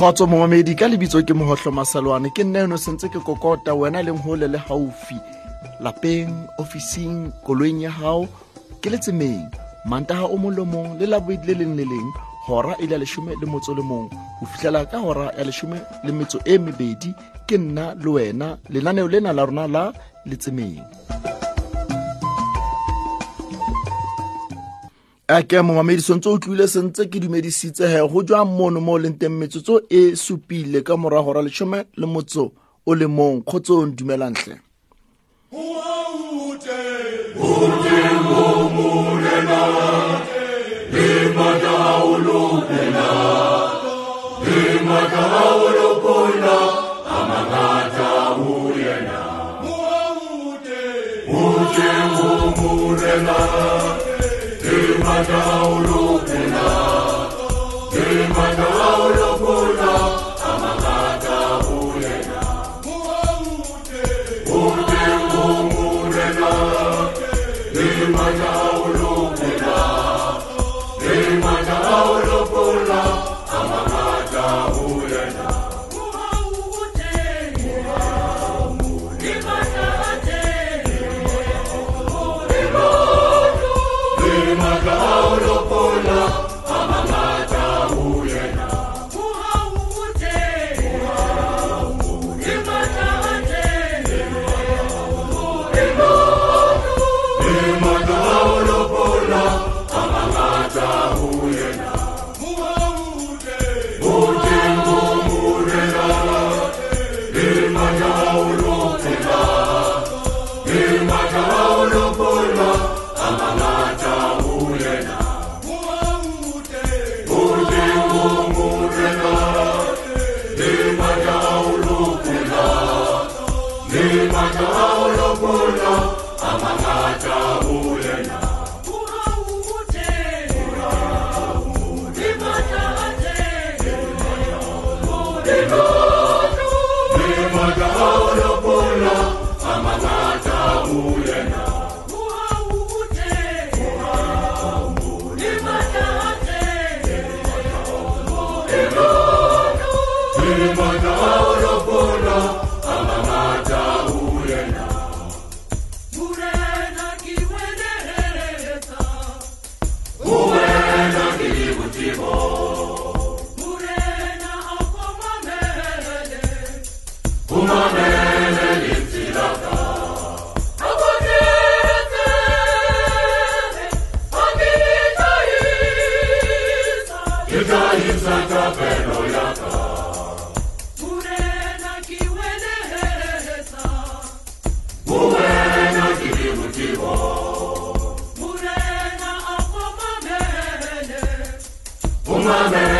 kgotso momamedi ka lebitso ke mogotlho masalwane. Ke nna eno sentse ke kokota wena leng go le gaufi lapeng ofising koloing ya gago ke letsemeng mantaga o mong le le labobedi le leng le leng hora e le ya leshome le motso le mong. Ho fitlhela ka hora ya leshome le metso e mebedi ke nna le wena lenaneo lena la rona la letsemeng a ke mo mamedison tso o tlile sentse ke dumedisitse he go jwa mono mo o leng teng metsotso e supile ka morago ra leshome le motso o le mong kgotsa o ndumelantle Murena, Silver Down. umamere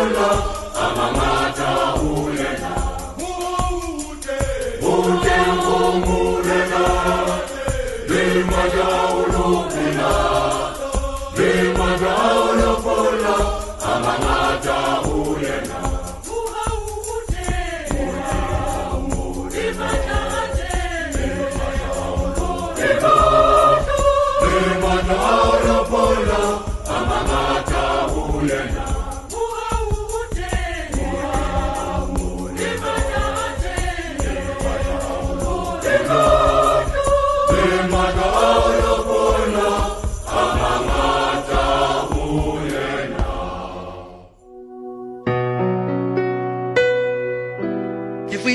your love.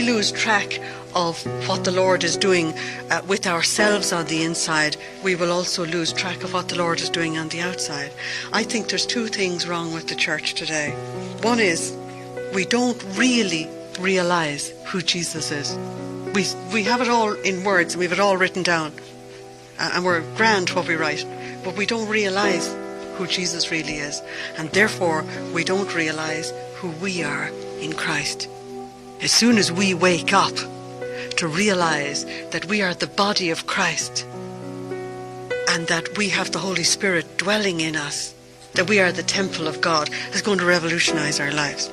Dumelantle track of what the Lord is doing uh, with ourselves on the inside, we will also lose track of what the Lord is doing on the outside. I think there's two things wrong with the church today. One is we don't really realize who Jesus is. We, we have it all in words and we have it all written down. Uh, and we're grand what we write, but we don't realize who Jesus really is. And therefore, we don't realize who we are in Christ. As soon as we wake up to realize that we are the body of Christ and that we have the Holy Spirit dwelling in us, that we are the temple of God, is going to revolutionize our lives.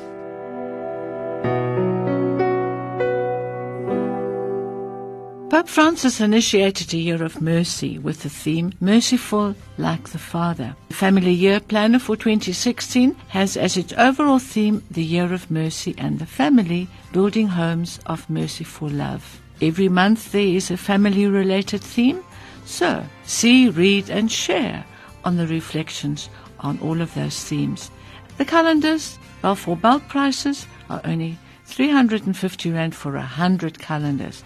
Pope Francis initiated a year of mercy with the theme Merciful Like the Father. The Family Year Planner for 2016 has as its overall theme the Year of Mercy and the Family, building homes of merciful love. Every month there is a family related theme, so see, read, and share on the reflections on all of those themes. The calendars, well, for bulk prices, are only 350 Rand for 100 calendars.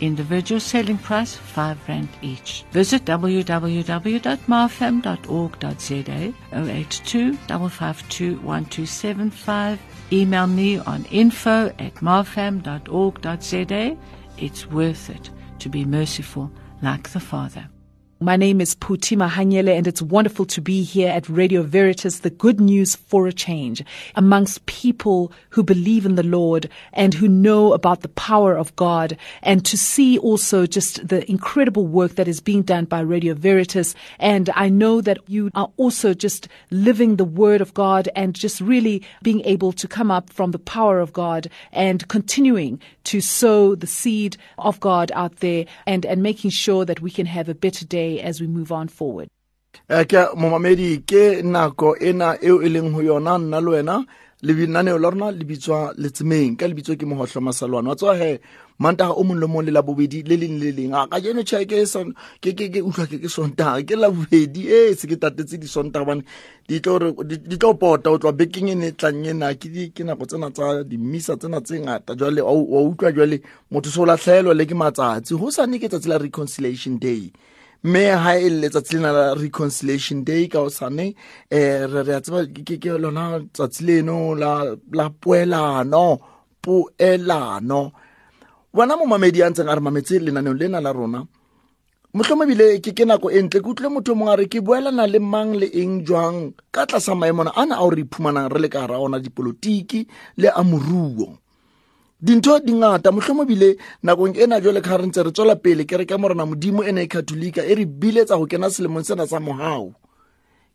Individual selling price 5 Rand each. Visit www.marfam.org.za 082 552 1275. Email me on info at marfam.org.za. It's worth it to be merciful like the Father. My name is Putima Hanyele, and it's wonderful to be here at Radio Veritas, the good news for a change, amongst people who believe in the Lord and who know about the power of God, and to see also just the incredible work that is being done by Radio Veritas. And I know that you are also just living the Word of God and just really being able to come up from the power of God and continuing to sow the seed of God out there and, and making sure that we can have a better day as we move on forward. Eh, ke momamedi ke nako ena eo e leng yona nna le wena lebinaneo la rona le bitswa letsemeng ka ke mohotlho masalwane. Wa mantaga o mong le mong le le leng le leng. A ka jeno utlwa ke ke sontaga ke e eh, se ke tatetse disontaga bane di tlo pota o e ne tlang ena. Ke nako tsena tsa tsena tse ngata. Jale wa utlwa jale motho se o latlhelwa le ke matsatsi. Go sane ke tsatsi la reconciliation day mme ha e letsatsi lena la reconciliation day ka o sane eh re re tseba ke lona tsatsi leno la la poelano poelano bona mo mamedi a ntseng a re mametse lenaneo lena la rona motlhomo ebile ke ke nako e ntle ke utlwile motho mongwe a re ke boelana le mang le eng jwang ka tlasa maemona ne a o re iphumanang re le ka gara ona dipolotiki le a moruo dintho di ngata. Mohlomong bile nakong ena jole ka re ntse re tswela pele ke re ka morena modimo e ne e katolika e re biletsa go kena selemong sena sa mogao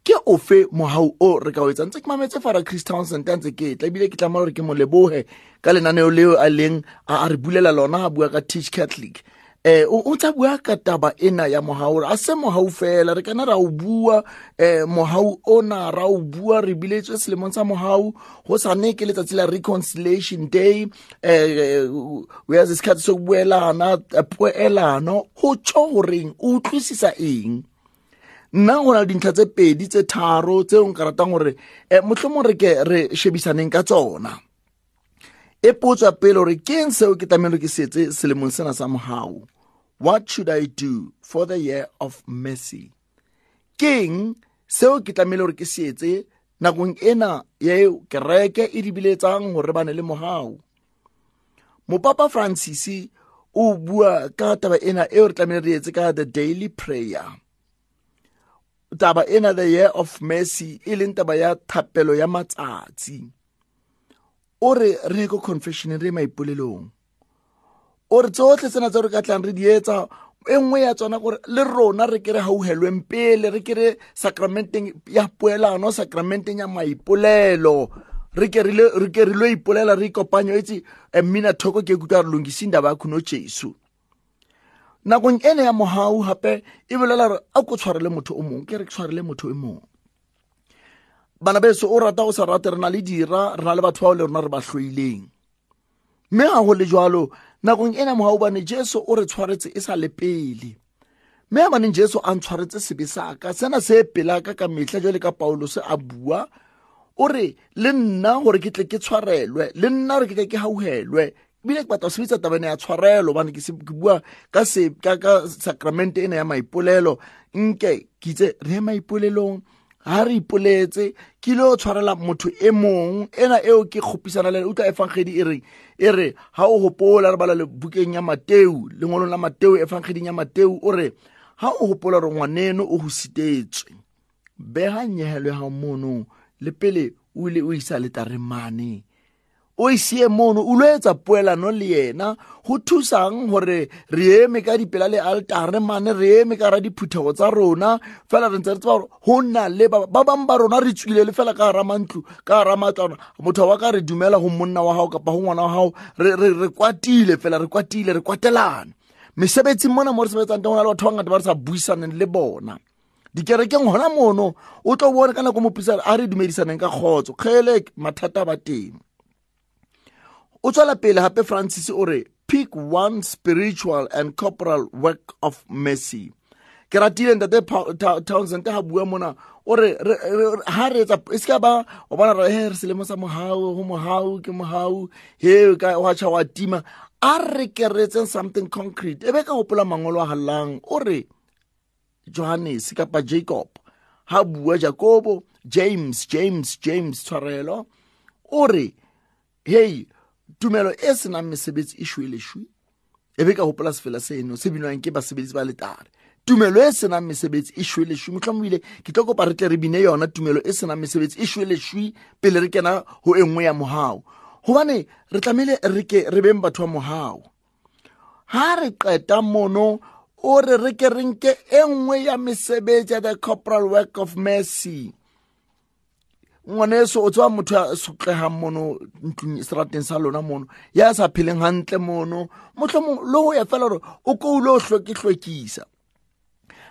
ke ofe mohau o re ka o etsang? Ntse ke mametse fara chris townsend a ntse ke tla ebile ke tlama gore ke mo leboge ka lenaneo leo a leng a re bulela lona a bua ka teach catholic eh o tsa bua ka taba ena ya mohau a se mohau fela re kana ra o bua eh mohau ona ra o bua re biletswe selemong sa mohau go sane ke letsatsi la reconciliation day eh we has isikhathi sokubuelana poelano go tsho goreng o utlwisisa eng? Nna go na le dintlha tse pedi tse tharo tse o nka ratang gore um motlhomong re ke re shebisaneng ka tsona. E potswa pele gore ke eng seo ke tlamehile ke setse selemong sena sa mogau what should i do for the year of mercy? Ke eng seo ke tlamehile gore ke seetse nakong ena yeo kereke e dibiletsang gore bane le mogau mopapa francis o bua ka taba ena eo re tlamehile re etse ka the daily prayer. Taba ena the year of mercy e leng taba ya thapelo ya matsatsi o re re ko confession re maipolelong. O re tsotlhe tsena tse re ka tlang re di etsa e nngwe ya tsona gore le rona re kere gauhelweng pele re kere sacramenteng ya poelano sacramenteng ya maipolelo. Re ke re lo ipolela re ikopanya etse mmina thoko ke kutlwa re longising daba ya khuno jesu. Nakong ene ya mogau gape e bolela gore a ko tshwarele motho o mongwe ke re tshwarele motho e mongwe bana beso o rata o sa rate re na le dira re na le batho bao le rona re ba tlhoileng mme ga go le jalo nakong ena mogau bane jesu o re tshwaretse e sa le pele mme a baneng jesu a ntshwaretse sebe saka sena se pela ka metlha jale ka paulose a bua o re le nna gore ke tle ke tshwarelwe le nna gore ke tle ke gauhelwe ebile ke batla go sebedisa tabane ya tshwarelo obane ke bua ka sacramente ena ya maipolelo nke ke itse re ye maipolelong ha re ipoletse ke o tshwarela motho e mong ena eo ke kgopisana le utlwa efangedi e reng? E re ha o hopola re bala le bukeng ya mateu lengolong la mateu efangeding ya mateu o re ha o hopola re ngwaneno o go sitetswe beha nyehelo ya gago mono le pele o ile o isa letaremane o sie mono o lo etsa poelano le yena. Go thusang gore re eme ka dipela le altare mane re eme ka ra diphuthego tsa rona. Fela re ntse re tseba gore go nna le ba ba bangwe ba rona re tswile le fela ka gara mantlo ka gara matlwana motho wa ka re dumela go monna wa gago kapa go ngwana wa gago re- re re kwatile fela re kwatile re kwatelane. Mesebetsing mona mo re sebetsang teng go na le batho ba ngata ba re sa buisaneng le bona. Dikerekeng gona mono o tlo bone ka nako mopisa a re dumedisaneng ka kgotso. Kgele mathata ba teng o tswela pele gape francis o re pick one spiritual and corporal work of mercy. Ke ratile ntate townsend ga bua mona ore re re- re- ha re etsa e seka ba o bona re he re selemo sa mohau go mohau ke mohau he ka wa tšha wa tima. A re ke re something concrete e be ka gopola mangolo a galang o re johannes kapa jacob ha bua jacobo james james james tshwarelo o re hei tumelo e senang mesebetsi e shwe e be ka gopola sefela seno se binwang ke basebetsi ba letare. Tumelo e senang mesebetsi e shwe leshwe motlhomoile ke tlo kopa re tle re bine yona tumelo e senang mesebetsi e shwe pele re kena go e nngwe ya mohao gobane re tlamehile re ke re beng batho ba mohao ha re qeta mono o re re ke re nke e nngwe ya mesebetsi ya the corporal work of mercy ngwaneso o tseba motho a sotlegang mono ntlong serateng sa lona mono. Ya sa pheleng gantle mono. Motlhomong le go ya fela gore o ko ile o hlwekehlwekisa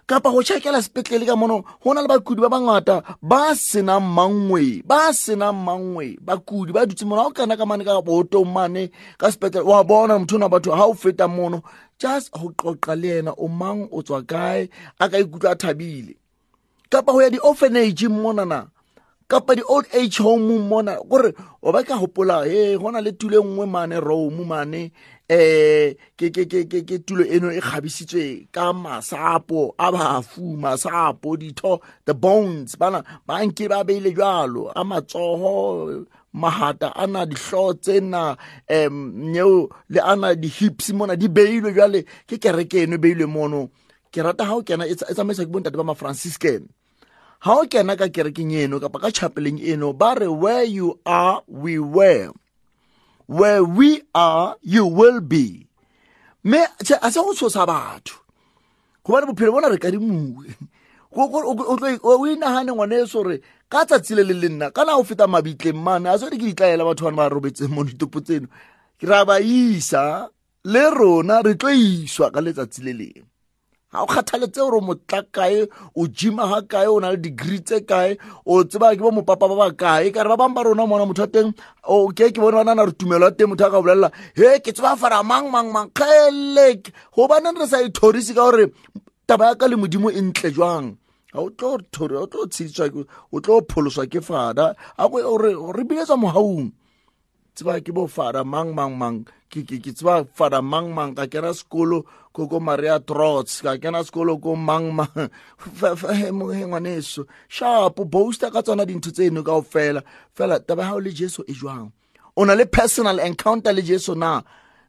kapa go tšhakela sepetlele ka mono go na le bakudi ba bangata ba senang mangwe ba senang mangwe. Bakudi ba dutse mono ga o kena ka mane ka bootong mane ka sepetlele wa bona motho ona batho ga o feta mono. Just go qoqa le ena o mang o tswa kae? A ka ikutlwa a thabile. Kapa go ya di-orphanage monana kapa di-old age home mona gore o ba ka gopola e go na le tulo e nngwe mane rome mane um ke ke ke ke ke tulo eno e kgabisitswe ka masapo a bafu masapo ditho the bones bana ba nke ba beile jalo a matsogo mahata a na dihloo tsena um nyeo le ana di-hips mona di beilwe jale ke kereke eno e beilwe mono. Ke rata ga o kena e tsa- e tsamaiswa ke bontate ba ma-franciscan ha o kena ka kerekeng eno kapa ka chapeleng eno ba re where you are we were. Where we are you will be. Mme a se go tshosa batho. Gobane bophelo bona re kadimuwe. Go- go- o o ngwane e sore ka tsatsi le le le nna kana o feta mabitleng mane a sone ke ditlaela batho bane ba robetseng mo ditopo tseno. Ke ra ba isa le rona re tlo iswa ka letsatsi le ga o kgathaletse gore o motla kae o gima ga kae o na le degree tse kae o tseba ke bo mopapa ba ba kae kare ba bangwe ba rona mona motho wa teng ke ke bone banana re tumelo ya teng motho a ka bolelela he ke tseba fara mang mang mang kgele gobaneng re sa ithorise ka gore taba ya ka le modimo e ntle jwang? Ga o tlo thori o tlo pholoswa ke fada. A re biletswa mogaung tseba ke bo fada mang mang mang. Ke ke ke tseba fada mang mang. Ka kena sekolo ko ko maria trots ka kena sekolo ko mang mang. Fa- fa- he, mo- he, ngwaneso. Sharp boaster ka tsona dintho tseno kao fela fela taba ya gago le jesu e jwang? O na le personal encounter le jesu na?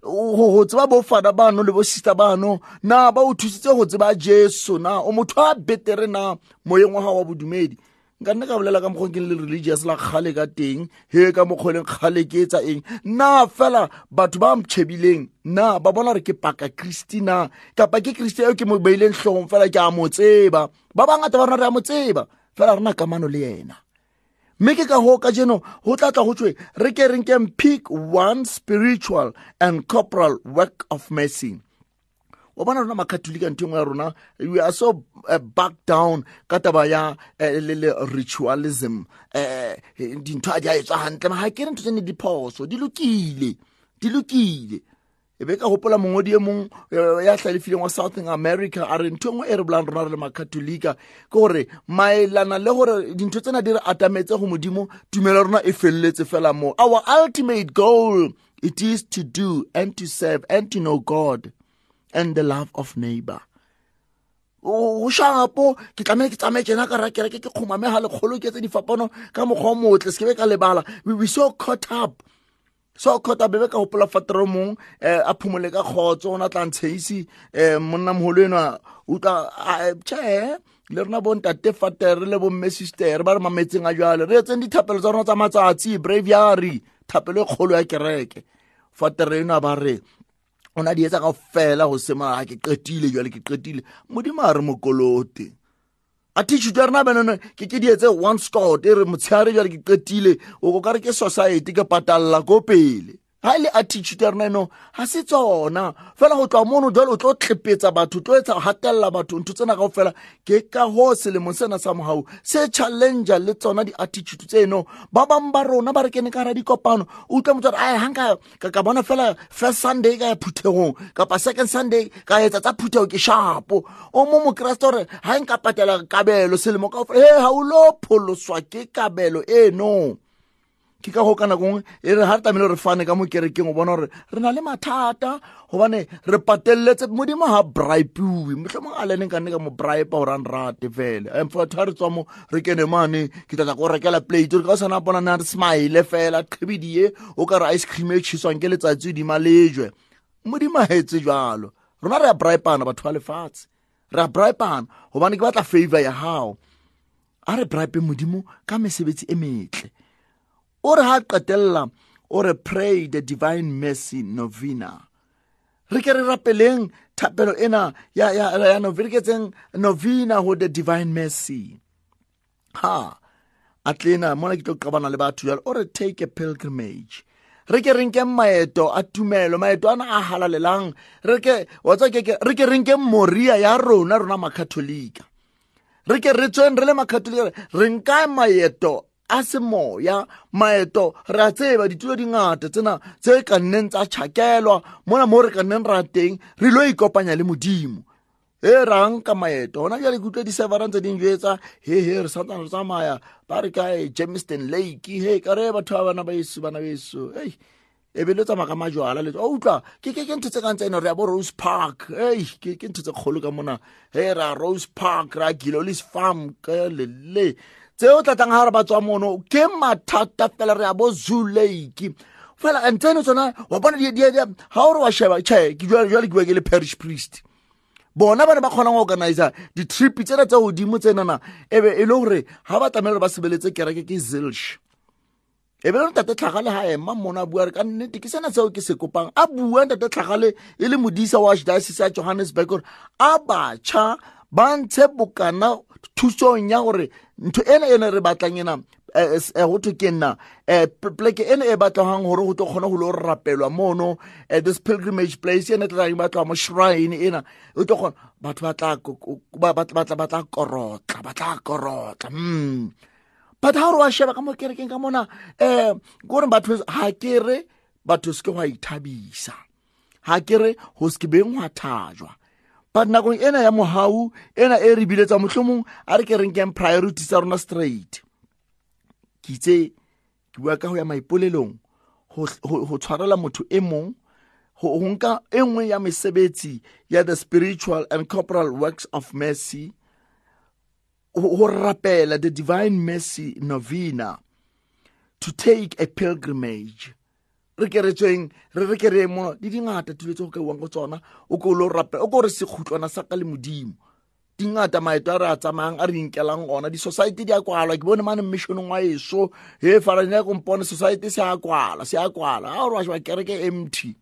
O- go go tseba bo fada bano le bo sister bano? Na ba o thusitse go tseba jesu na? O motho a betere na? Moyeng wa gago wa bodumedi. Nka nne ka bolela ka mokgwa ke le religious la kgale ka teng he ka mokgweleng kgale ke etsa eng? Na fela batho ba mtšhebileng na ba bona gore ke paka kristi na? Kapa ke kristi eo ke mo beileng tlhogong fela ke a mo tseba? Ba bangata ba rona re a mo tseba. Fela re na kamano le yena. Mme ke ka hoo ka jeno go tla tla go tswe re ke renkeng pick one spiritual and corporal work of mercy. Wa bona rona ntho engwe ya rona we are so uh, back down ka taba ya le ritualism. Uh, dintho a di a etswa gantle ma ga ke re ntho tsene diphoso di lokile di lokile. E be ka gopola e eh, ya wa southern america a re ntho engwe e re bolang rona re le ke gore maelana le gore dintho tsena di re atametse go modimo tumelo rona e feleletse fela mo our ultimate goal it is to do and to serve and to know god and the love of neighbor. O shapo ke tlamehile ke tsamaye tsena ka rakereke ke kgomame ga lekgolo ke tse difapano ka mokgwa o motle se ke be ka lebala. We were so caught up so caught up bebe ka gopola fatero mong um a phomole ka kgotso o na tla ntsheisi um monna mogolo eno utlwa tšhe le rena bontate fatere le bomme sister ba re mametseng a jale re etseng dithapelo tsa rona tsa matsatsi braviary thapelo e kgolo ya kereke. Fatere eno a ba re o na di etsa etsaga fela go semana ga ke qetile jale ke qetile modimo a re mokolote a titšhute ya rena benone ke ke di etse one scot e re motshegare jale ke qetile o ko kare ke society ke patalela ko pele ga e le attitude ya rena eno ga se tsona fela go tloa mono jale o tlo tlepetsa batho tlo etsa gatelela batho ntho tsena kao fela ke ka go selemong sena sa mogau se challengea le tsona di-attitude tseno ba bangwe ba rona ba re kene ka gara dikopano o utlwa motho gore ae gang ka bona fela first sunday ka ya phuthegong kapa second sunday ka etsa tsa phuthego ke shapo. O mo mokeresete gore ga nka patela kabelo selemo kao fela e ga o lo pholoswa ke kabelo eno. Ke ka go ka nako e re ha re tlamehile re fane ka mo kerekeng o bona gore re na le mathata. Gobane re pateleletse modimo ga bripewe motlhomong a leneng ka nne ka mo bripa o rang rate fela fatho ga re tswa mo re kene mane ke tlatla ko rekela plate re ka o sana bona na re smile fela qhebedie o ka re ice cream e tšhiswang ke letsatsi dima lejwe modimo a etse jalo rona re a bripana batho ba lefatshe. Re a bripana gobane ke batla favor ya gago a re bripe modimo ka mesebetsi e metle o re ha qetella o re pray the divine mercy novena. Re ke re rapeleng thapelo ena ya, ya, ya novena ke tseng novena ho the divine mercy. Ha atlena mona ke tlo qabana le batho jalo re take a pilgrimage. Re ke re nkeng maeto a tumelo maeto ana a halalelang. Re ke watsa ke re ke re nkeng moria ya rona rona makatholika re ke re tsweng re le makatholika re nka maeto a semoya maeto re a tseba ditulo dingata tsena tse ka nneng tsa tšhakelwa mona mo re ka nneng ra teng re ilo ikopanya le modimo. E ra nka maeto. Gona jale ke utlwa di-severan tse ding jetsa he he re santsane re tsamaya ba re kae? Jameson lake he ka re batho ba bana baeso bana beso ei e be le tsamaya ka majwala le o utlwa ke ke ke ntho tse kang tsa eno re ya bo rose park. Ei ke ke ntho tse kgolo ka mona. He ra rose park ra gilolis farm ka lele tseo tlatlang ga re ba tswa mono ke mathata fela re ya bo zoo lake fela antseno tsona wa bona ga ore wa sheba tšhe jale ke bua ke le parish priest. Bona ba ne ba kgonang go organisa di-trip tsena tsa godimo tsenana e be e le gore ga ba tlamehile gore ba sebeletse kereke ke zilsh. E be le ntate tlhagale ga ema mona a bua re ka nnete ke sena seo ke se kopang. A bua ntate tlhagale e le modisa wa archdiocese ya johannesburg gore a batšha ba ntshe bokana thusong ya gore ntho ena ene re batlang ena go thwe ke nna um pleke ene e batlagang gore go tlo kgona go le go rapelwa mono this pilgrimage place ene tlang batlaga mo shrine ena o tlo kgona batho ba batla korotla ba tla korotla mm. But ha gore wa sheba ka mo kerekeng ka mona um kore batho ga ke re batho se ke go a ithabisa ga ke re go se ke beng gwa thajwa but nakong ena ya mogau ena e re biletsa mohlomong a re ke renkeng priority tsa rona straight. Ke itse ke bua ka go ya maipolelong go tshwarela motho e mong go nka e nngwe ya mesebetsi ya the spiritual and corporal works of mercy go rapela the divine mercy novena to take a pilgrimage. Re ke re tsweng re re ke re mo di dingata dilo tse go kaiwang go tsona o ko lo rapela o ko re sekhutlwana sa ka le modimo. Dingata maeto a re a tsamayang a re inkelang ona di-society di a kwalwa ke bone mane missioneng wa eso he farane ya kompone society se a kwala se a kwala. A gore wa kereke empty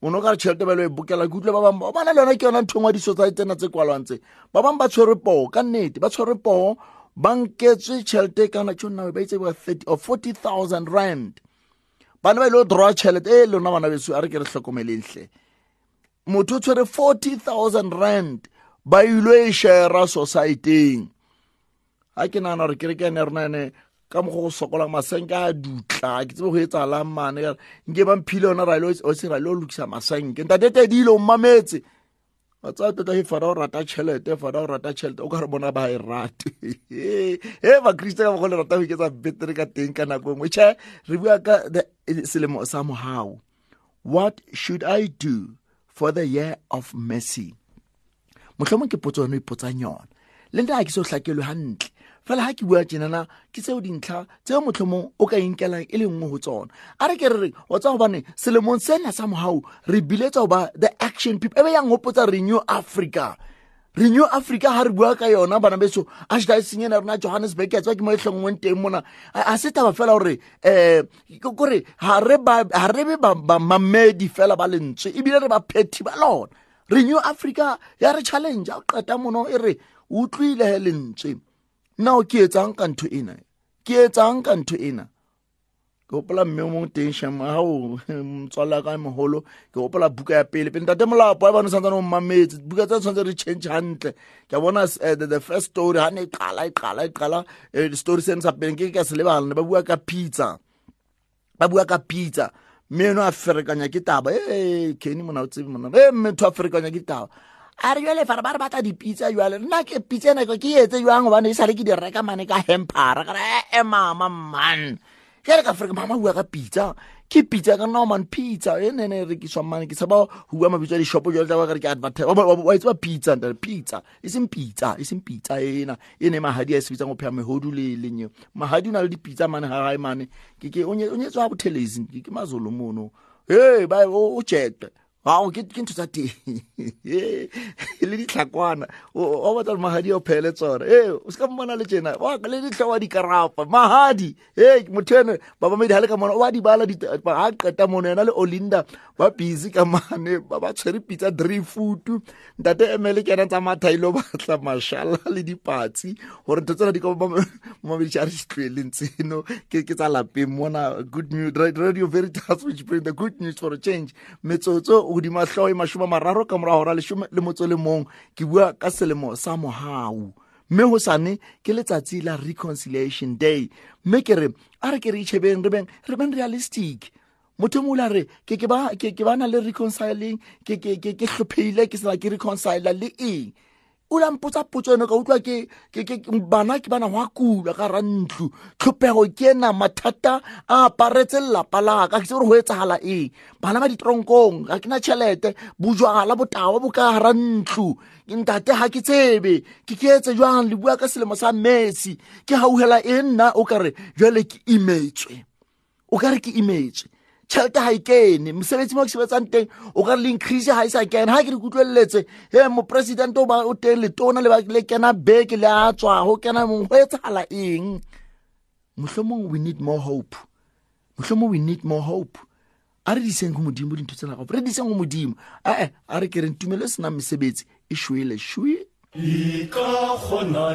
o ne o ka re tšhelete ba e bokela ke utlwe ba bangwe ba na le yona ke yona nthong wa di-society tsena tse kwalwang tse. Ba bangwe ba tshwere poo ka nnete ba tshwere poo ba tšhelete kana tšonnawe ba itse ba or forty thousand rand bana ba ile o drawa tšhelete e lona bana beso a re ke re tlhokomelentle motho o tshwere forty thousand rand ba ile e shera societyng ga ke nagana gore kerekene ya rona ene ka mokgwa go sokolang masenke a dutla ke tsebe go e tsalang mane nke ba mphile yona ra ile o lokisa masenke. Ntate tedile o mmametse fara o rata tšhelete o rata tšhelete o ka re bona ba e rate. He bakriste ka bogo le rata go iketsa betere ka teng ka nako tšhe re bua ka selemo sa what should i do for the year of mercy? Mohlomong ke potso yone o ipotsang yona. Le nna ga ke se o hlakelwe gantle fela ha ke bua tjenana ke tseo dintlha tseo motlhomong o ka inkelang e le nngwe go tsona. A re ke re re wa tsa gobane selemong sena sa mogau re biletsa go ba the action people. E be yang gopotsa renew africa. Renew africa ha re bua ka yona bana beso a šita e senyena rona johannesburg ya tswa ke mo e tlhongweng teng mona. A se taba fela gore um kore ga re be mamedi fela ba lentswe ebile re baphethi ba lona. Renew africa ya re challenge a qeta mono e re utlwile lentswe nna o ke etsang ka ntho ena? Ke etsang ka ntho ena? Ke gopola mme o mong teng shama ga o motswalela ka mogolo ke gopola buka ya pele. Pele ntate molapo a bane santsane o mmametse buka tse tshwanetse re change hantle. Ke bona uh, the, first story ga ne e qala e qala e qala uh, story sene sa peleng ke ka se lebalane ba bua ka pizza. Ba bua ka pizza. Mme eno a ferekanya ke taba. E kene mona o tsebe mona. E mme tho a ferekanya ke taba a re jale fara ba re batla dipitsa jale nna ke pitsa ena ke etse jwang? Gobane e sale ke di reka mane ka hempara. Kare ee mama man. Ke re ka fereka mama bua ka pizza ke pizza ka norman pizza e nene e rekiswang mane ke saba go bua mabitso a dishopo jale taba kare ke advertise wa etse ba pizza ntate pizza e seng pizza e seng pizza ena. E ne mahadi a e se bitsang go pheya mehodu le lenyeo mahadi o na le dipizza mane ga gae mane. O nyetswa bothelesi ke mazolo mono. E o jete ao ke ntho tsa teng. Le ditlhakwana. Wa batla le mahadi o phele tsona. E o se ka mmona le tjena. Le ditlho wa dikarapa. Mahadi! E motho ene babamedi ga le ka mona o ba di bala ga qeta mono yena le olinda ba busy ka mane ba tshwere pitsa dry food ntate emele ke ena tsa mathaile o batla mashala le dipatsi gore ntho tsena di ka momamedi tša re ditlweleng tseno. Ke tsa lapeng mona. Good news radio veritas which bring the good news for a change. Metsotso godima tlhoo e masome mararo ka morago ra lesome le motso le mong. Ke bua ka selemo sa mogau mme go sane ke letsatsi la reconciliation day. Mme ke re a re ke re itšhebeng re beng re beng realistic. Motho mo la re ke ke bana le reconciling ke hlopheile ke sela ke reconcile le eng o la mpotsa potso eno ka utlwa ke bana ke bana go a kula ka ra ntlo. Tlhopego ke ena mathata a aparetse lelapa laka ke se gore go etsagala eng? Bana ba ditronkong ga ke na tšhelete bojwala botawa bo ka gara ntlo. Ntate ga ke tsebe ke ke etse jwang? Le bua ka selemo sa messi ke gauhela e nna o kare jale ke imetswe. O kare ke imetswe tšhelete ga e kene. Mosebetsi mo ke sebetsang teng o ka re le increase ga e sa kena. Ga ke re kutlweletse he moporesidente o teng letona le kena beke le a tswa go kena go etsagala eng? We need more hope. Mohlomong we need more hope. A re diseng go modimo dintho tsena gape re diseng go modimo? Ae a re ke reng tumelo e senang mesebetsi e shwele shwe Ikahona,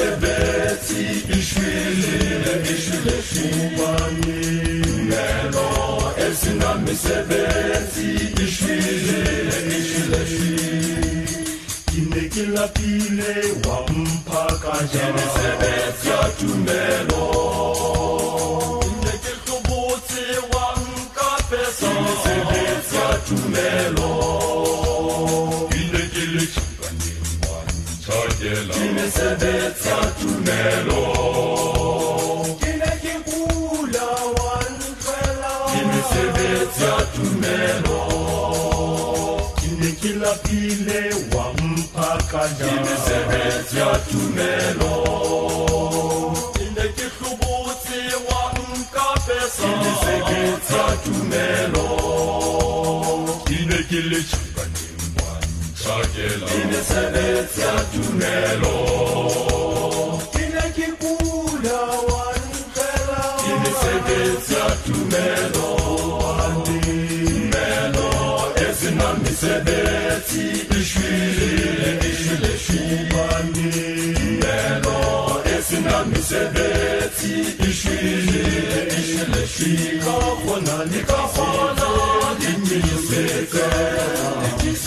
Sebeții, işvilile, işvileşumani Nelo, efsinan mi sebeții, işvilile, işvileşumani Kine kila pile, wampaka jene sebeți ya tümelo Kine kil kobote, wamka pesan Kine sebeți ya tümelo Kiela. Kimesebetsa tumelo. Kinekikula wanqela. Kimesebetsa tumelo. Kinekilapile wamphakanya. Kimesebetsa tumelo. Kinekihlubutsi wamkapesa. Kimesebetsa tumelo. Kinekilitshi sakela imesebetsa tunelo inekikula wanipela imesebetsa tunelo melo ezina misebetsi ishwilile ishwile shubani melo ezina misebetsi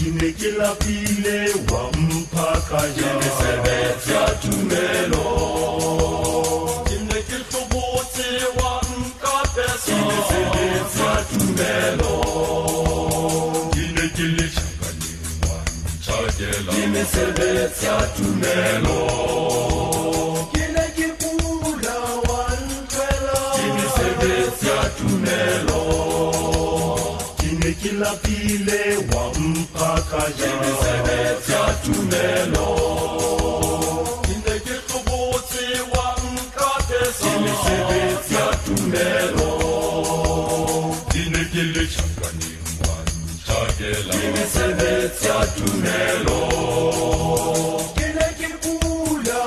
Kime kila pile wa mpaka ya tumelo. Kime kiltobote wa mkapesa Kimesebezia tumelo. Kime kilishakani wa mchagela Kimesebezia tumelo. Kile kipula wa mkwela Kimesebezia tumelo kila pile wampa kaja imesebetya tunelo ineketobote sebe ya tunelo inekelechanganio kela imesebetsa tunelo kile kikula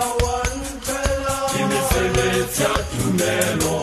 sebe ya tunelo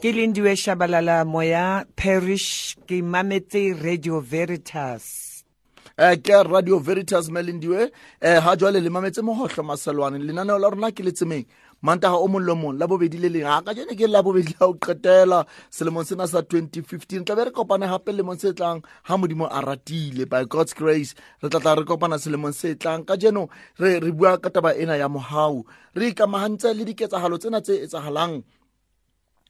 ke lendiwe shabalala moya parish ke mametse radio veritas. Um ke radio veritas melendiwe um ha jwale le mametse mogotlho maselwane lenaneo la rona ke letsemeng mantaga o mong le mong la bobedi le leng. A ka jene ke la bobedi la o qetela selemong sena sa 2015 tla be re kopane gape lemong se tlang ga modimo a ratile. By god's grace re tla tla re kopana selemong se tlang. Ka jeno re bua ka taba ena ya mogau re ikamagantse le diketsagalo tsena tse etsagalang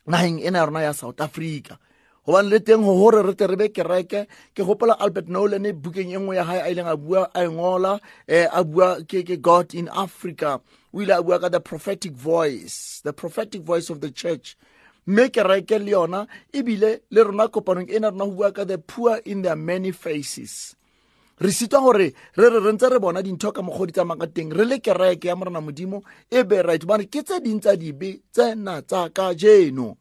nageng ena ya rona ya south africa. Gobane le teng go gore re te re be kereke ke gopola albert nolan bukeng e nngwe ya gae a ileng a bua a ngola um a bua ke god in africa. O ile a bua ka the prophetic voice the prophetic voice of the church. Mme kereke le yona ebile le rona kopanong ena rona go bua ka the poor in their many faces re sitwa gore re re re ntse re bona dintho ka mokgwa di tsamaya teng re le kereke ya morena modimo e be right bane ke tse ding tsa dibe tsena tsa ka jeno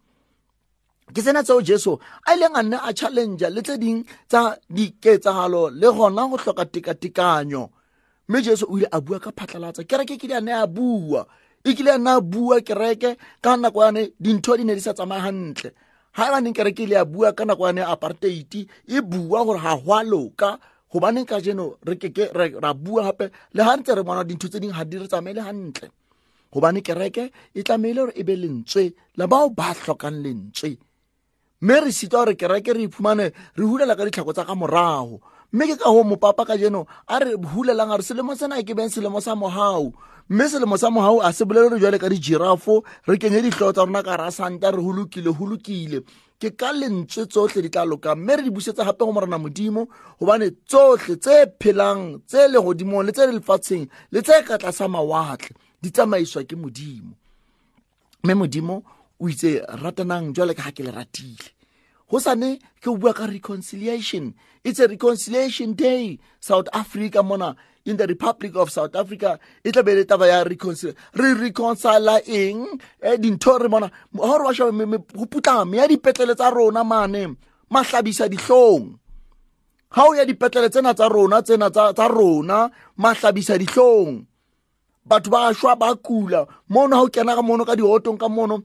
ke tsena tseo jesu a ileng a nne a challengea le tse ding tsa diketsagalo le gona go tlhoka tekatekanyo. Mme jesu o ile a bua ka phatlalatsa kereke ke di a ne a bua e kile a nne a bua kereke ka nako yane dintho di ne di sa tsamaya gantle ga e baneng kereke ile a bua ka nako yane apartheid e bua gore ga go loka gobaneng ka jeno re keke ra bua gape le ga ntse re bona dintho tse dingwe ga di re tsamaele gantle gobane kereke e tlameile gore e be lentswe le bao ba tlhokang lentswe mme re sitwa gore kereke re iphumane re hulela ka ditlhako tsa ka morago mme ke ka go mopapa ka jeno a re hulelang a re selemo sena ke beng selemo sa mogau mme selemo sa mogau a se bolele re jwale ka dijirafo re kenye ditlhogo tsa rona ka ra santa re holokile holokile ke ka lentswe tsotlhe di tla loka. Mme re di busetsa gape go morena modimo gobane tsotlhe tse phelang tse le godimong le tse le lefatsheng le tse ka tlasa mawatle di tsamaiswa ke modimo. Mme modimo o itse ratanang jwale ka ga ke le ratile. Go sane ke o bua ka reconciliation. It's a reconciliation day. South africa mona in the republic of south africa e tla be le taba ya reconcil re reconcila eng? Um dintho re bona ga gore ba shaba go putlame ya dipetlele tsa rona mane mahlabisa dihlong. Ga o ya dipetlele tsena tsa rona tsena tsa rona mahlabisa dihlong. Batho ba shwa ba kula. Mono ga o kena ka mono ka diotong ka mono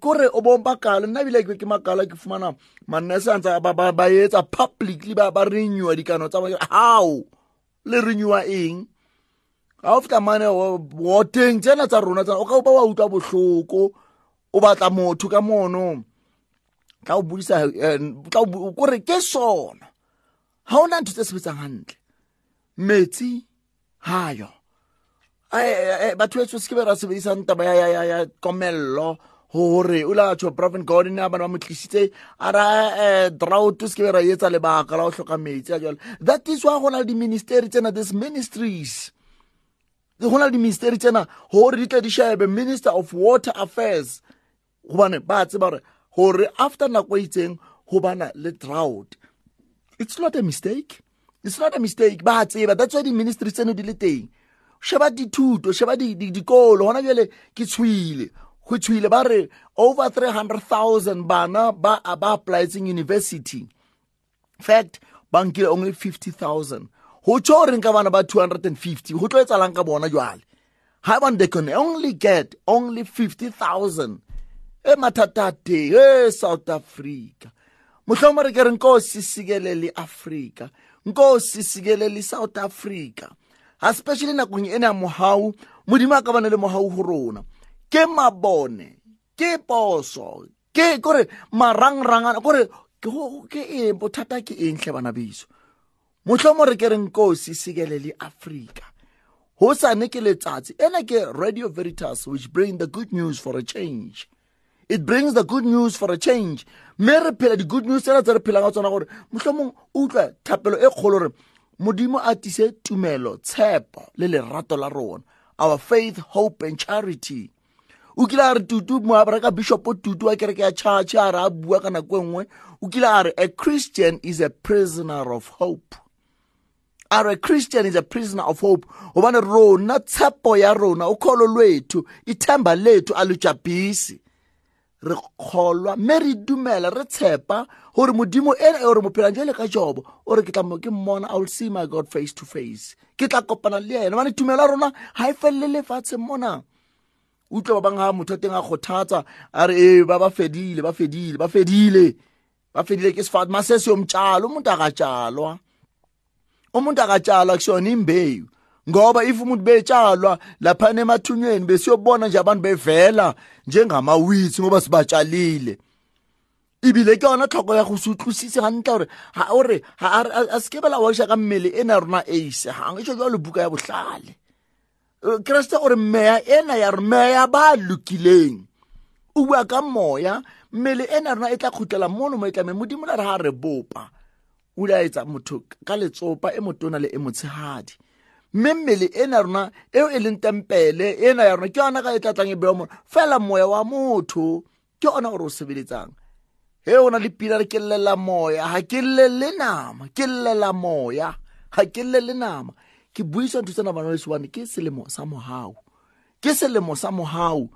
kore o bong bakala nna ebile ke makala ke fumana mannese antse ba- ba etsa publicly ba renewa dikano tsa how le renewa eng? Ga o fitla mane woteng tsena tsa rona tsena o ka ba wa utlwa bohloko. O batla motho ka mono. Tla o bodisa eh, kore ke sona. Ga ona ntho tse sebetsang gantle metsi hayo. Eh, eh, batho betso se ke be ra sebedisang taba ya- ya ya- ya komello gore o la tho proven gordon a bana ba mo tlisitse a ra um drought se ke be ra etsa lebaka la go tlhoka metsi a jalo that is why go na le di-ministeri tsena this ministries. Go na le di-ministeri tsena gore di tle di shebe minister of water affairs. Gobane ba tseba gore gore after nako e itseng go bana le drought. It's not a mistake. It's not a mistake. Ba tseba that's why di-ministry tseno di le teng. Sheba dithuto sheba di- di- dikolo. Gona bjale ke tshwile go tshwile ba re over 300000 bana ba ba applietseng university. Fact ba nkile only 50000 go tsho goreng ka bana ba 250 go tlo e tsalang ka bona jwale. Ga bane they can only get only 50000 e mathatate e south africa. Mohlomong re ke re nkosi sikelele afrika nkosi sikelele south africa especially nakong ena ya mohau modimo a ka bane le mohau go rona. Ke mabone ke poso ke kore marangrangana kore ke go- eng bothata ke eng tlhe bana beso mohlomong re ke re nkosi sikelele afrika. Hosane ke letsatsi ena ke radio veritas which bring the good news for a change. It brings the good news for a change. Mme re phela di-good news tsena tse re phelang ka tsona gore mohlomong o utlwa thapelo e kgolo gore modimo a tise tumelo tshepo le lerato la rona our faith hope and charity. O kile a re tutu mo a bereka bishopo tutu wa kereke ya church a re a bua ka nako e nngwe. O kile a re a christian is a prisoner of hope. A re christian is a prisoner of hope. Gobane rona tshepo ya rona ukholo lwethu ithemba lethu alujabhisi re kgolwa mme re dumela re tshepa gore modimo ena e gore mophelang jale ka jobo o re ke tla mo ke mmona i will see my god face to face. Ke tla kopana le ena bane tumelo ya rona ga e felele lefatsheng mona. Utlwa ba bangwe ga motho teng a kgothatsa a re ee ba ba fedile ba fedile ba fedile ba fedile ke sifat masese yomtshalo umuntu akatshalwa umuntu akatshalwa kusiyona imbewu ngoba if umuntu betshalwa laphana emathunyweni besiyobona nje abantu bevela njengamawitsi ngoba sibatshalile. Ebile ke yona tlhoko ya go se utlwisise gantle gore ore a- seke bela waša ka mmele ena ya rona ace ga e jalo buka ya botlhale Eh, kreste gore meya ena ya re meya ba lokileng o bua ka moya mmele ena ya rona e tla khutlela mono mo e tlameng modimo la re ga re bopa o la etsa motho ka letsopa e motona le e motshegadi mme mmele ena ya rona eo e leng tempele ena ya rona ke yona ka e tlatlang e bewa mona. Fela moya wa motho ke ona gore o sebeletsang. He o na le pila re ke llela moya. Ga ke llele nama ke llela moya. Ga ke llele nama. Ke buisa ntho tsena bana lesebane ke selemo sa mogau ke selemo sa mogau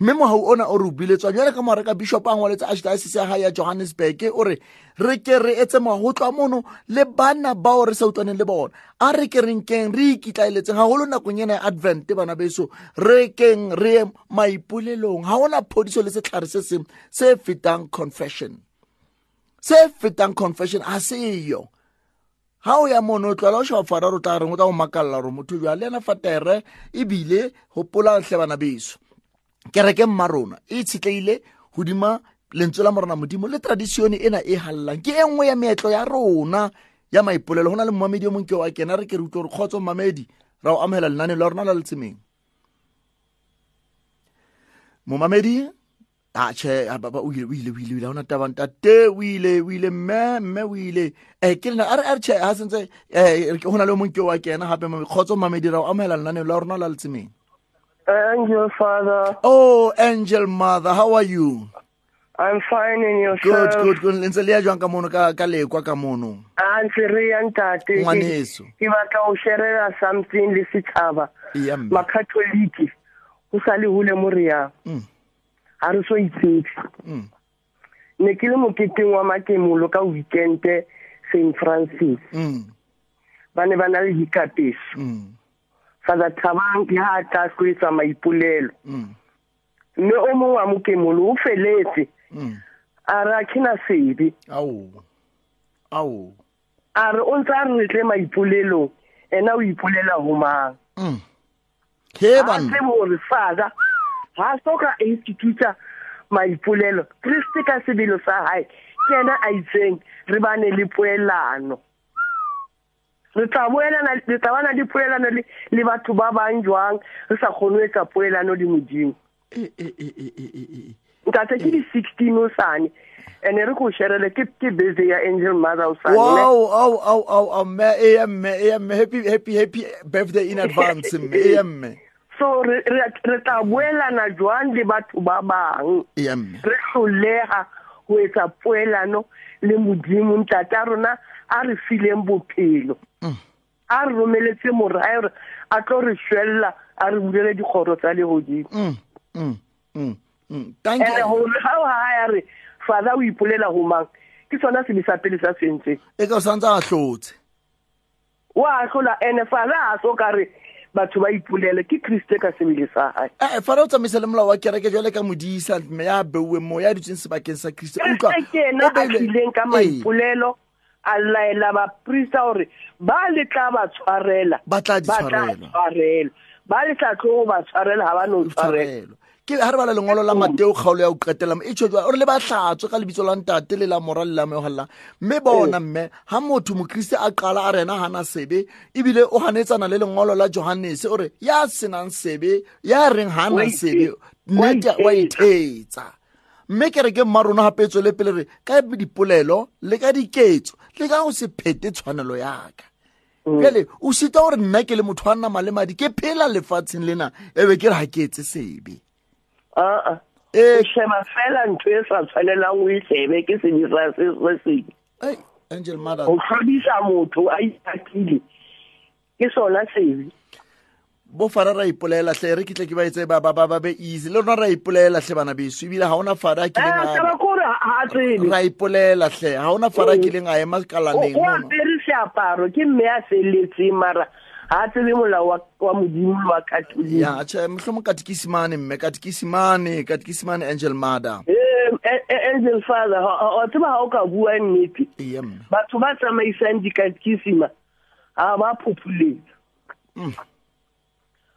mme mogau ona o re o biletswang jale ka moga ka bishop a ngwaletsa archdiocese ya gae ya johannesburg o re re ke re etse moga go tlwa mono le bana bao re sa utlwaneng le bona. A re ke renkeng re ikitlaeletseng gagolo nakong ena ya advent bana beso. Re keng re ye maipolelong. Ga gona phodiso le setlhare se sengwe se fetang confession. Se fetang confession a seyo ga o ya mono o tlwela o shaba fara o tla reng o tla go makalela gore motho jwa le ena fatere ebile gopola tlhe bana beso. Kereke mma rona e itshetleile godima lentswe la morena modimo le tradisione ena e galelang ke e nngwe ya meetlo ya rona ya maipolelo go na le mmamedi o mongwe ke wa kena re ke re utlwe gore kgotso mmamedi ra o amogela lenane la rona la letsemeng momamedi a tšhe a, ba- ba- o ile o ile o ile ona tabang tate o ile o ile mme mme o ile um ke lena a re a re tšhe ga sentse um go na le o mongwe ke wa kena gape kgotso mmamedi ra o amogela lenane la rona la letsemeng Angel Father, oh angel mother how are you I'm fine in good yourself. good good le ntse le ya jwang ka mono ka ka lekwa ka mono A ntse re ya ntate. Ke- Ngwaneso. Ke batla go share something le setšhaba. Eya, mme. Makatoliki. Go sa le hole mo re yang. Mm. Ha re so itshepe. Mm. Ne ke le moketeng wa makemolo ka weekend St Francis. Mm, Ba ne ba na le dikapeso. mm, father thabang ke ha ta go etsa maipolelo Mm. mme o mongwe wa mokemolo o feletse Mm. a re a khena sebe Ao. A re o ntse a re tle maipolelong ena o ipolela ho mang Mm. He a ban. tsebe hore father ha soka a instituta maipolelo kriste ka sebelo sa hae ke yena a itseng re bane le poelano re tla boelana le tla bana le poelano le le batho ba bang jwang re sa kgone ho etsa poelano le modimo Eh eh eh. Ntate ke di 16 o sane ene re ko sherele ke ke busy ya angel mother o sane ne? Wow, au au au au me eh me eh me. Happy happy happy birthday in advance me eh me. so re re re tla boelana jwang le batho ba bang? Eh me. re hloleha ho etsa poelano le modimo ntate a rona a re fileng bophelo Mm. a re romeletse morae hore a tlo re shwella a re bulele dikgoro tsa lehodimo Mm. Mm. Mm. Mm. Thank ene you. gore ga o haya re father o ipolela ho mang ke sona sebe sa pele sa sentseng E ka santsa a hlotse. wa hlola ene father a so ka re batho ba ipolele ke kriste ka sebele sa hae Eh fara o tsamaisa le molao wa kereke jwale ka modisa me ya beuwe mo ya dutseng sebakeng sa Kristo. Utlwa. ke ena o a beilwe- tlileng ka Eh, maipolelo a laela baprista gore ba le tla ba tshwarela. Ba tla di ba tshwarelwa. tshwarelwa ba le tla tlo go ba tshwarela ga ba no tshwarela. Tshwarelo. Ke ha re bala lengolo la mateo kgaolo ya go qetela e tšho jwa- o re le ba hlatswe ka lebitso la ntate le la mora le la meogalela mme bona mme ha motho mokriste a qala a rena hana sebe ebile o ganetsana le lengolo la johannes o re ya senang sebe ya reng Wa hana ite- sebe? wa nnete wa ithetsa. ithetsa. Mme ke re ke mma rona gape tswele pele re ka dipolelo le ka diketso le ka go se phete tshwanelo yaka bjale o sita gore nna ke le motho wa nama le madi ke phela lefatsheng lena e be ke re ga ke etse sebe. Aa Eh. o sheba fela ntho e sa tshwanelang o e shebe ke sebisa se se seng. Ei, angel mother. Go tlhodisa motho a ipatile ke sona sebe bo fara ra ipolela tle re kitle ke ba etse ba ba ba ba be easy. Le rona ra ipolela tle bana beso ebile ga ona fara a kileng Eh, taba a kore ha tsebe ra ipolela tle ga ona fara a kileng a ema kalaneng o mono apere seaparo ke mme a feletseng mara ga tsebe molao wa wa modimo wa katolika. Ya tšhe motlhomo katekisimane mme katekisimane katekisimane angel Eh, eh, eh, angel father wa tseba ga o ka bua nnete. Batho ba tsamaisang dikatekisima ga ba phopholetsa Mm.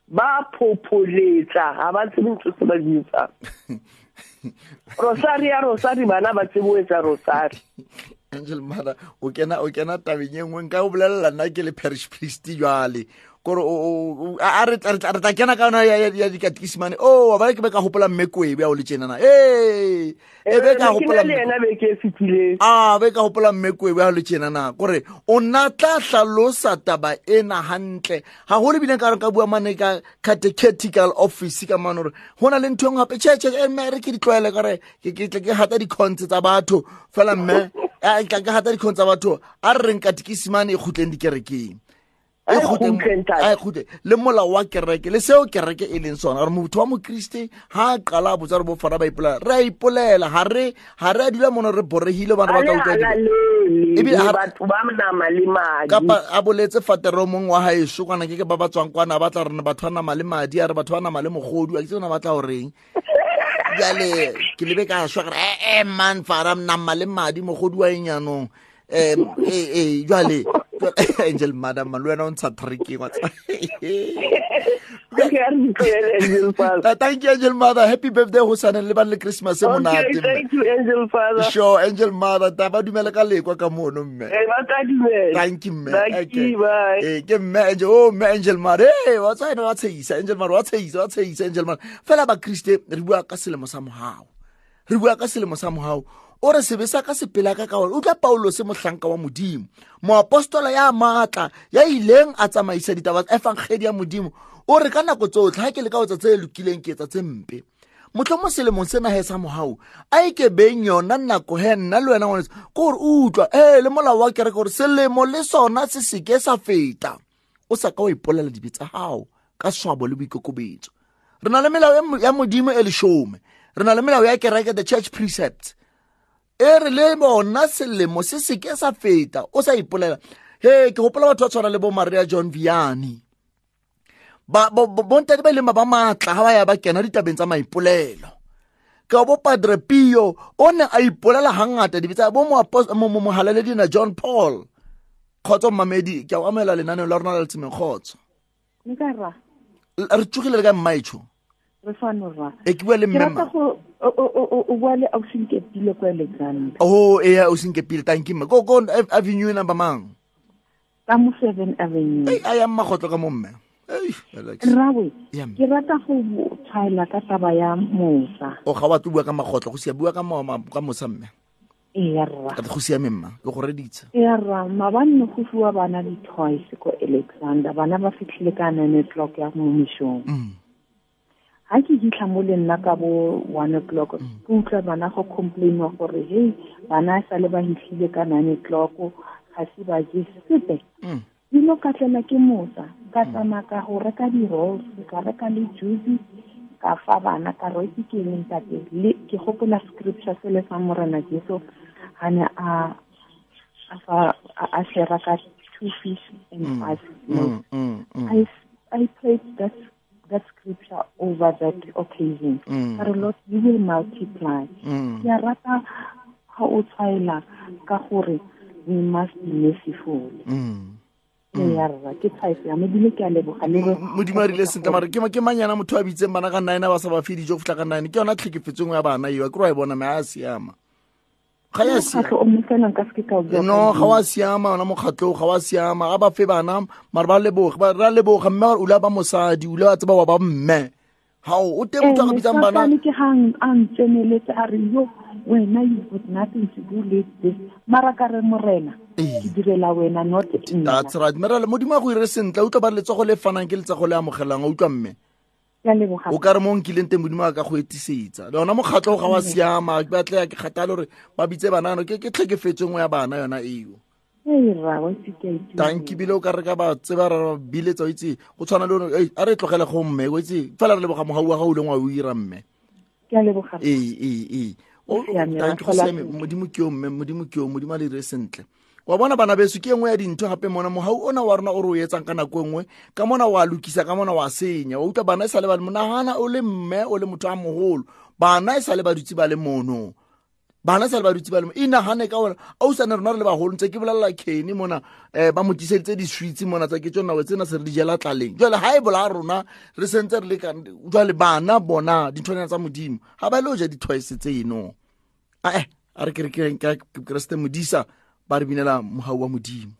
ba phopholetsa ga ba tsebe ntho se ba di etsang. rosari ya rosari bana ba tseboetsa rosari. Angel mara o kena o kena tabeng e nngwe nka o bolelela nna ke le parish priest jwale o- a- re tla- kena ka yona ya- dikatekisimane o wa ba ke be ka gopola mme koebe a o le tsenana e be ka ke gopola na le mme- ena beke e a be ka gopola mme koebe a o le tsenana kore o nna tla hlalosa taba ena hantle. Ga go lebile ka re ka bua mane ka catechetical office ka mane gore go na le ntho engwe gape tšhetšhe mme re ke di tlwaele kare ke gata dikgontse tsa batho. Fela mme a tla ke gata dikgontse tsa batho. A re reng katekisimane e kgutleng dikerekeng e e kgutle le molao wa kereke le seo kereke e leng sona gore motho wa mokriste ga a qala a botsa re bofara ba ipolela. Re a ipolela ga re a dula mono re boregile bana ba ka le utlwa di- alalele Ebile ha- batho ba nama le madi. Kapa a boletse fatero mong wa gaeso kwana ke ke ba ba tswang kwana a batla rena batho ba nama le madi a re batho ba nama le mogodu a ke tsena batla goreng jale ke lebe ka gore ee man fara nama le madi mogodu wa enyanong um ee jale angel madam man le wena o ntsha tricking wa thank you angel mother happy birthday go saneng le bane le christmas e monate thank you angel father sure angel mother ta ba dumele ka lekwa ka mono mme Eh, dumela thank you mme eh ke mme angel oh mme angel mare eh wa tsaya wa tshisa angel mare wa tshisa wa tshisa angel mare fela ba kriste re bua ka selemo sa mohao re bua ka selemo sa mohao o re sebe sa ka sepela ka ka gore o tla paulos mohlanka wa modimo. Moapostola ya maatla ya ileng a tsamaisa ditaba tsa efangedi ya modimo o re ka nako tsotlhe ga ke le ka o tsa tse lokileng ke etsa tse mpe. Motlho mo selemong se he sa mogau a ikebeng yona nako he nna le wena ngwanetse ke gore o utlwa ee le molao wa kereke gore selemo le sona se seke sa feta. O sa ka wa ipolela dibe tsa gago ka swabo le boikokobetso. Re na le melao ya modimo e leshome. Re na le melao ya kereke the church precepts e re le bona selemo se seke sa feta o sa ipolela he ke gopola batho ba tshwana le bo maria john viane bontate ba e leng ba ba maatla ga ba ya ba kena ditabeng tsa maipolelo. Ka bo padre pio o ne a ipolela gangata dibetsa bo moapos- mo- mo- mogalaledi john paul. Kgotso mmamedi ke a o amela lenaneo la rona la letsemeng kgotso re tsogile le ka mmaetsho re fano ra. E ke bua le mmema o- bua le ausinkepile ko alexander o ea o senkepile tankimme ko ko avenue number mang? Ka mo seven avenue. A yang magotlo ka mo mme. Rrawe ke rata go tshwaela ka taba ya mosa. O ga wa bua ka magotlo go sia bua ka ka mosa mme. Rra. Ka go siame mma ke go reditsa ee rra mabanne go fiwa bana di-toys ko alexander. Bana ba fitlhile ka nine o'clock ya mo mesong Mm. Ga ke fitlha mo le nna ka bo one o'clock ke utlwa bana go complainwa gore hei bana sa le ba fitlhile ka nine o'clock ga se ba je sepe. Mm. dilo ka tlela ke mosa ka tsama ka go reka di-rolls ka reka le juice ka fa bana ka re ke ke eng tate le ke gopola scripture se le sa morena jesu ga ne a a a a shera ka two fish and five loaves. Mm, mm, mm. I, I prayed that that scripture over that occasion. Mm. But Lord, you will multiply. Mm. Ke a rata ga o tshwaela ka gore we must be merciful. Mm. Ee, ya rra ke tshwaetso ya modimo ke a leboga le re- modimo a rile sentle mare ke ma- ke manyana motho a bitseng bana ka nine a ba sa ba fe dijo go fitlha ka nine ke yona tlhekefetsong ya bana eo ke ro a e bona me a siama ga ya siama mokgatlho o mme fela nka se ke ka o bua no ka ga wa siama yona mokgatlho ga wa siama. Ga ba fe bana mare ba leboge ba ra leboga mme o le ba mosadi o le wa tseba wa ba mme. Gao o teng motho a ka bitsang bana Satane ke ga ang- a ntseneletse a re yo wena you got nothing to do with this. Mara ka re morena Ee. ke direla wena not nna that's right. Merale modimo a go ire sentle o tlo ba le letsogo le fanang ke letsogo le amogelang a utlwa mme. ke a leboga o ka re mo nkileng teng modimo a ka go etisetsa. Le yona mokgatlho ga wa siama ke ya ke kgatale gore ba bitse banano ke ke tlhekefetso nngwe ya bana yona eo. Tanki bile o ka re ka ba tseba ra biletsa o itse go tshwana le gore, "Ei, a re tlogele go mme o itse fela re leboga mogau wa ga o leng wa o ira mme. Ke a leboga. ee ee ee. O- Go siame, tanki ra go tlhola siame. sentle. modimo ke o mme modimo ke o modimo a le dire sentle wa bona bana beso ke e nngwe ya dintho gape mona mogau ona wa rona o re o etsang ka nako e nngwe ka mona wa lokisa ka mona wa senya. Wa utlwa bana e sa le ba le monagana o le mme o le motho a mogolo bana e sa le ba dutse ba le mono. Bana e sa le ba dutse ba le mo inagane ka ona a o sane rona re le bagolo ntse ke bolelela kene mona um ba mo tiseditse di-sweets mona tsa ke tso nako tsena se re di jela tlaleng. Jale ga e bola rona re sentse re le ka jale bana bona dinthonyana tsa modimo ga ba ile o ja dithoise tseno. Ae a re kerekereng ka keresete modisa ba re binela mogau wa modimo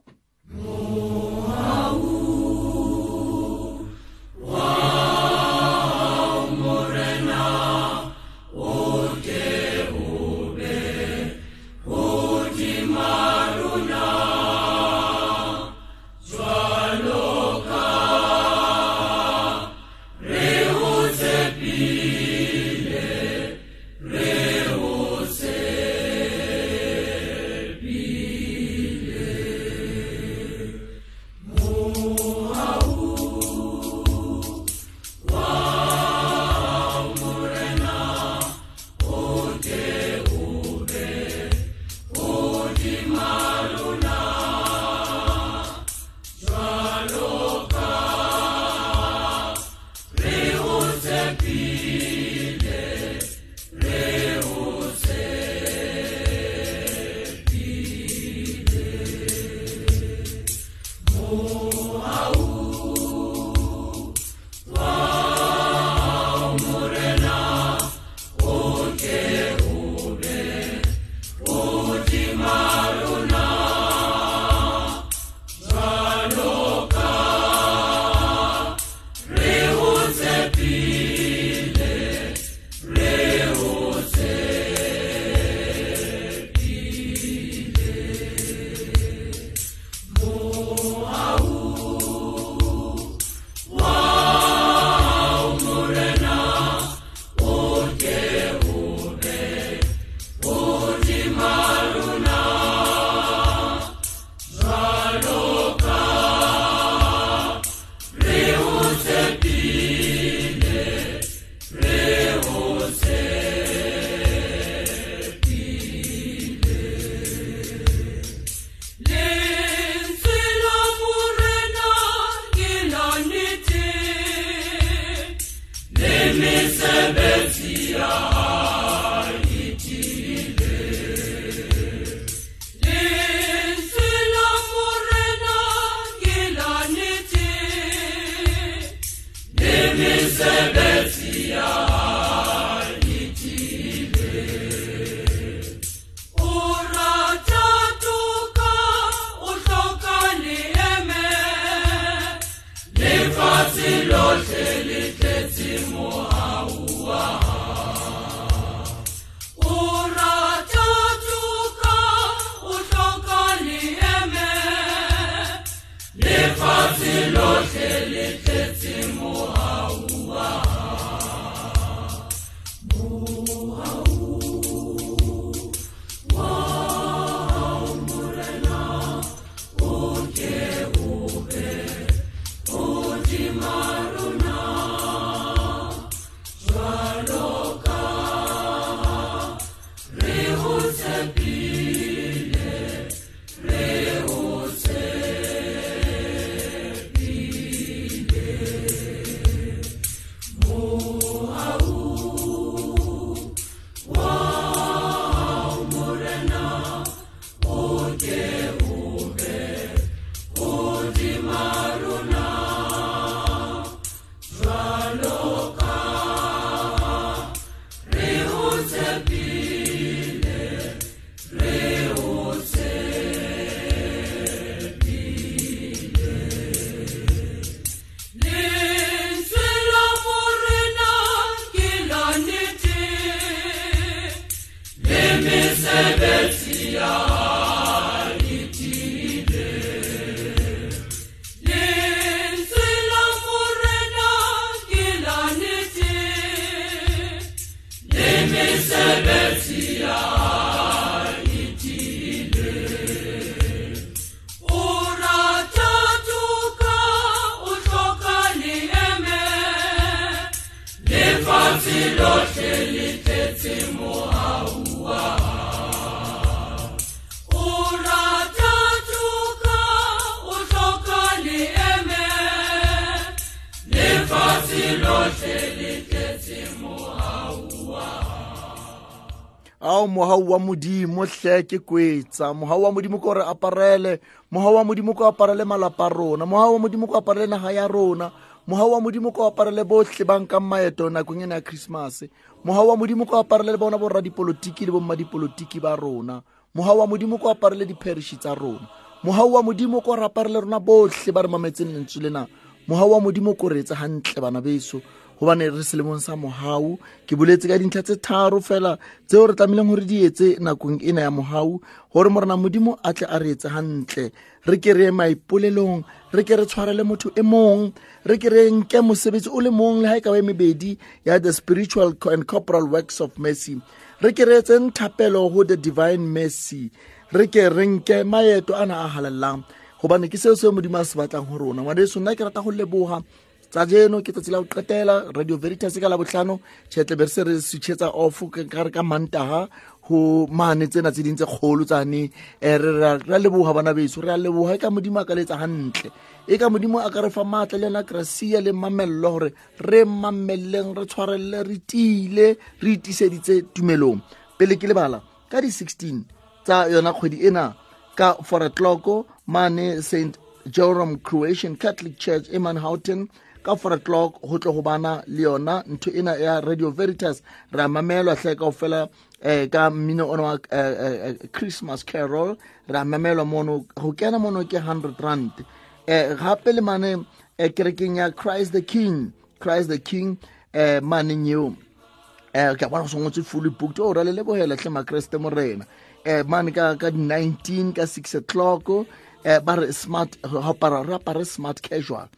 wa modimo hle ke kwetsa. Mohau wa modimo ko re aparele. Mohau wa modimo ko aparele malapa a rona. Mohau wa modimo ko aparele naga ya rona. Mohau wa modimo ko aparele botlhe ba nkang maeto nakong ena ya christmas. Mohau wa modimo ko aparele le bona borradipolotiki le bommadipolotiki ba rona. Mohau wa modimo ko aparele diparishi tsa rona. Mohau wa modimo ko re aparele rona botlhe ba re mametseng lentswe lena. Mohau wa modimo ko re etse gantle bana beso gobane re selemong sa mohau. Ke boletse ka dintlha tse tharo fela tseo re tlamehileng gore di etse nakong ena ya mohau gore morena modimo a tle a re etse gantle re ke re maipolelong re ke re tshwarele motho e mong re ke nke mosebetsi o le mong le ga e ka ba mebedi ya the spiritual and corporal works of mercy. Re ke re etseng thapelo go the divine mercy. Re ke re nke maeto ana a halalelang gobane ke seo seo modimo a se batlang go rona. Ngwadeso nna ke rata go leboga tsa jeno ke tsatsi la go qetela radio veritas ka la botlhano tšhetle be re se re switšhetsa off ka re ka mantaga go mane tsena tse ding tse kgolo tsane. Um re a leboga bana beso re a leboga e ka modimo a ka letsa gantle e ka modimo a ka re fa maatla le yona gracia le mamello gore re mameleleng re tshwarelele re tiile re itiseditse tumelong. Pele ke lebala ka di-16 tsa yona kgwedi ena ka for o'clock mane st jerome croatian catholic church e manhoughton ka four o'clock go tle go bana le yona. Ntho ena ya radio veritas re a mamelwa tlhe kao fela um ka mmino ona wa christmas carol. Re a mamelwa mono go kena mono ke hundred rand. Um gape le mane um kerekeng ya christ the king christ the king um maneng eo um ke bona go sengwetse fully booked. O ra le lebogela tlhe makreste morena. Um mane ka ka di-nineteen ka six o'clock. Um ba re smart re apare smart casual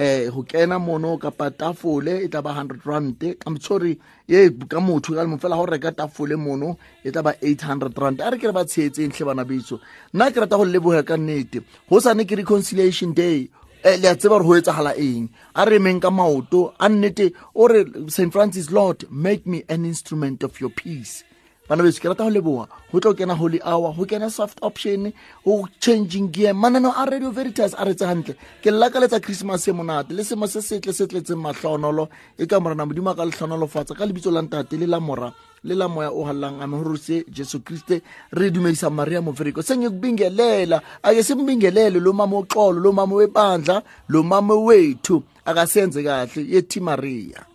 eh go kena mono kapa tafole e tla ba 100 rand. I'm sorry ye ka motho ka fela go reka tafole mono e tla ba 800 rand. A re ke re ba tshetseng hle bana beso. Nna ke rata go leboga ka nnete. Go sane ke reconciliation day. Eh le a tseba gore go etsagala eng? A re emeng ka maoto. A nnete o re st francis lord make me an instrument of your peace bana beso ke rata go leboga go tlo kena holy hour go kena soft option go changing gear. Mananeo a radio veritas a retse gantle ke llekaletsa christmas e monate le semo se setle se tletseng matlhaonolo e ka morena modimo a ka letlhonolofatsa ka lebitso la ntate le la mora le la moya o halelang amehoruse jesu kriste. Re dumedisa maria moveriko sengikubingelela ake simbingelele lo mama oxolo lo mama webandla lo mama wethu. Akasenze kahle yethi maria.